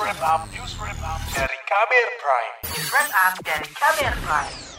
wrap up, news wrap up dari Kamer Prime. News wrap up dari Kamer Prime.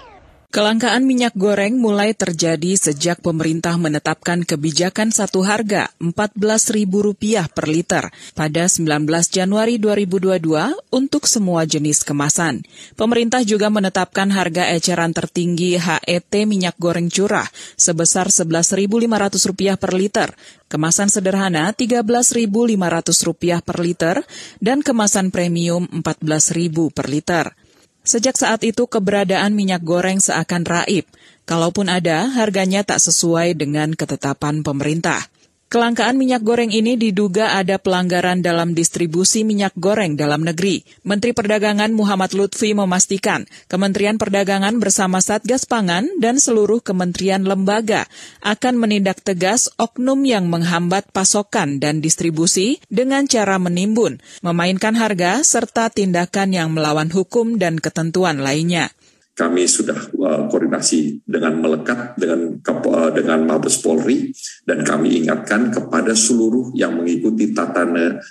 Kelangkaan minyak goreng mulai terjadi sejak pemerintah menetapkan kebijakan satu harga Rp14.000 per liter pada 19 Januari 2022 untuk semua jenis kemasan. Pemerintah juga menetapkan harga eceran tertinggi HET minyak goreng curah sebesar Rp11.500 per liter, kemasan sederhana Rp13.500 per liter, dan kemasan premium Rp14.000 per liter. Sejak saat itu keberadaan minyak goreng seakan raib. Kalaupun ada, harganya tak sesuai dengan ketetapan pemerintah. Kelangkaan minyak goreng ini diduga ada pelanggaran dalam distribusi minyak goreng dalam negeri. Menteri Perdagangan Muhammad Lutfi memastikan Kementerian Perdagangan bersama Satgas Pangan dan seluruh kementerian lembaga akan menindak tegas oknum yang menghambat pasokan dan distribusi dengan cara menimbun, memainkan harga, serta tindakan yang melawan hukum dan ketentuan lainnya kami sudah uh, koordinasi dengan melekat dengan uh, dengan Mabes Polri dan kami ingatkan kepada seluruh yang mengikuti tata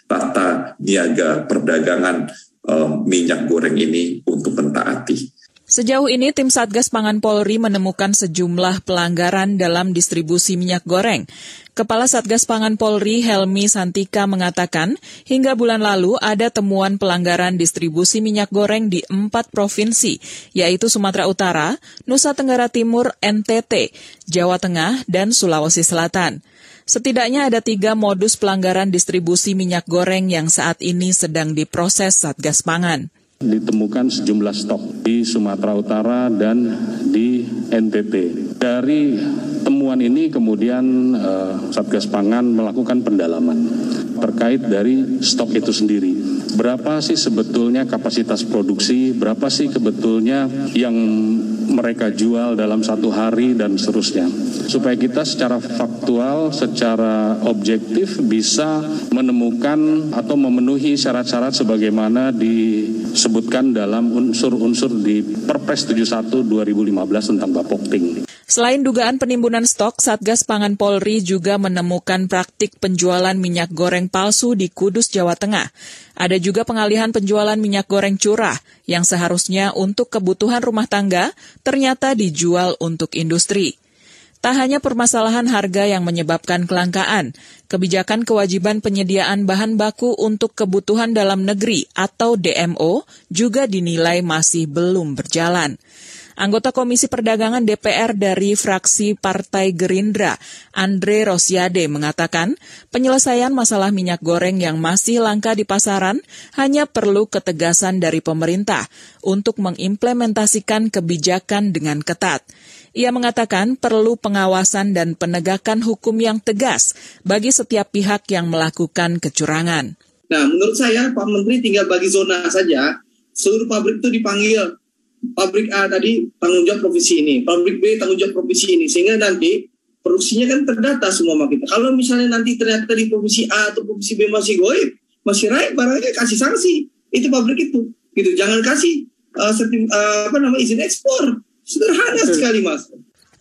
tata niaga perdagangan uh, minyak goreng ini untuk mentaati. Sejauh ini tim Satgas Pangan Polri menemukan sejumlah pelanggaran dalam distribusi minyak goreng. Kepala Satgas Pangan Polri Helmi Santika mengatakan, hingga bulan lalu ada temuan pelanggaran distribusi minyak goreng di empat provinsi, yaitu Sumatera Utara, Nusa Tenggara Timur, NTT, Jawa Tengah, dan Sulawesi Selatan. Setidaknya ada tiga modus pelanggaran distribusi minyak goreng yang saat ini sedang diproses Satgas Pangan ditemukan sejumlah stok di Sumatera Utara dan di NTT. Dari temuan ini kemudian uh, Satgas Pangan melakukan pendalaman terkait dari stok itu sendiri. Berapa sih sebetulnya kapasitas produksi, berapa sih sebetulnya yang mereka jual dalam satu hari dan seterusnya. Supaya kita secara faktual, secara objektif bisa menemukan atau memenuhi syarat-syarat sebagaimana disebutkan dalam unsur-unsur di Perpres 71 2015 tentang Bapokting. Selain dugaan penimbunan stok, Satgas Pangan Polri juga menemukan praktik penjualan minyak goreng palsu di Kudus, Jawa Tengah. Ada juga pengalihan penjualan minyak goreng curah yang seharusnya untuk kebutuhan rumah tangga ternyata dijual untuk industri. Tak hanya permasalahan harga yang menyebabkan kelangkaan, kebijakan kewajiban penyediaan bahan baku untuk kebutuhan dalam negeri atau DMO juga dinilai masih belum berjalan. Anggota Komisi Perdagangan DPR dari fraksi Partai Gerindra, Andre Rosiade, mengatakan penyelesaian masalah minyak goreng yang masih langka di pasaran hanya perlu ketegasan dari pemerintah untuk mengimplementasikan kebijakan dengan ketat. Ia mengatakan perlu pengawasan dan penegakan hukum yang tegas bagi setiap pihak yang melakukan kecurangan. Nah, menurut saya Pak Menteri tinggal bagi zona saja, seluruh pabrik itu dipanggil pabrik A tadi tanggung jawab provinsi ini, pabrik B tanggung jawab provinsi ini, sehingga nanti produksinya kan terdata semua sama kita. Kalau misalnya nanti ternyata di provinsi A atau provinsi B masih goib, masih raib, barangnya kasih sanksi. Itu pabrik itu, gitu. Jangan kasih uh, sertim, uh, apa nama izin ekspor. Sederhana sekali, Mas.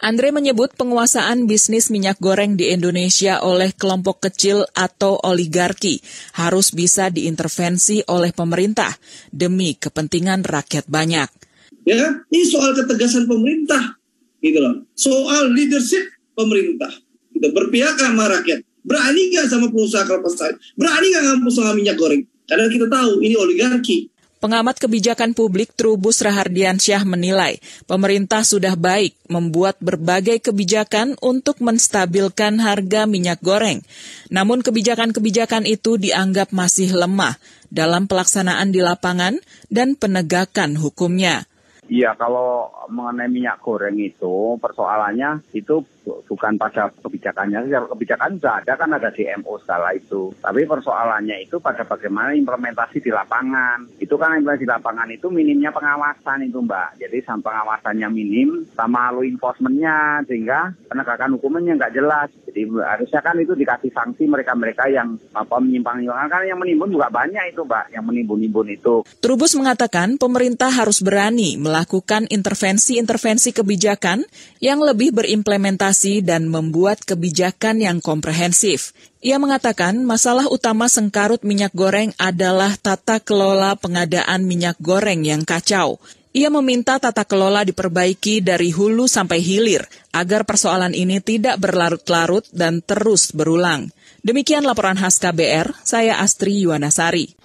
Andre menyebut penguasaan bisnis minyak goreng di Indonesia oleh kelompok kecil atau oligarki harus bisa diintervensi oleh pemerintah demi kepentingan rakyat banyak. Ya, ini soal ketegasan pemerintah, gitu loh. Soal leadership pemerintah, gitu. berpihak sama rakyat. Berani nggak sama pengusaha kelapa sawit? Berani nggak sama pengusaha minyak goreng? Karena kita tahu ini oligarki. Pengamat kebijakan publik Trubus Rahardiansyah menilai pemerintah sudah baik membuat berbagai kebijakan untuk menstabilkan harga minyak goreng. Namun kebijakan-kebijakan itu dianggap masih lemah dalam pelaksanaan di lapangan dan penegakan hukumnya. Iya, kalau mengenai minyak goreng itu persoalannya itu bukan pada kebijakannya. Kebijakan sudah ada kan ada DMO segala itu. Tapi persoalannya itu pada bagaimana implementasi di lapangan. Itu kan implementasi di lapangan itu minimnya pengawasan itu Mbak. Jadi pengawasannya minim sama law enforcementnya sehingga penegakan hukumnya nggak jelas. Jadi harusnya kan itu dikasih sanksi mereka-mereka yang apa menyimpang-nyimpang. Kan yang menimbun juga banyak itu Mbak, yang menimbun-nimbun itu. Trubus mengatakan pemerintah harus berani melakukan intervensi-intervensi kebijakan yang lebih berimplementasi koordinasi dan membuat kebijakan yang komprehensif. Ia mengatakan masalah utama sengkarut minyak goreng adalah tata kelola pengadaan minyak goreng yang kacau. Ia meminta tata kelola diperbaiki dari hulu sampai hilir agar persoalan ini tidak berlarut-larut dan terus berulang. Demikian laporan khas KBR, saya Astri Yuwanasari.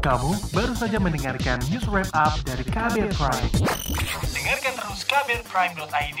Kamu baru saja mendengarkan news wrap up dari KBR Prime. Dengarkan terus kbrprime.id,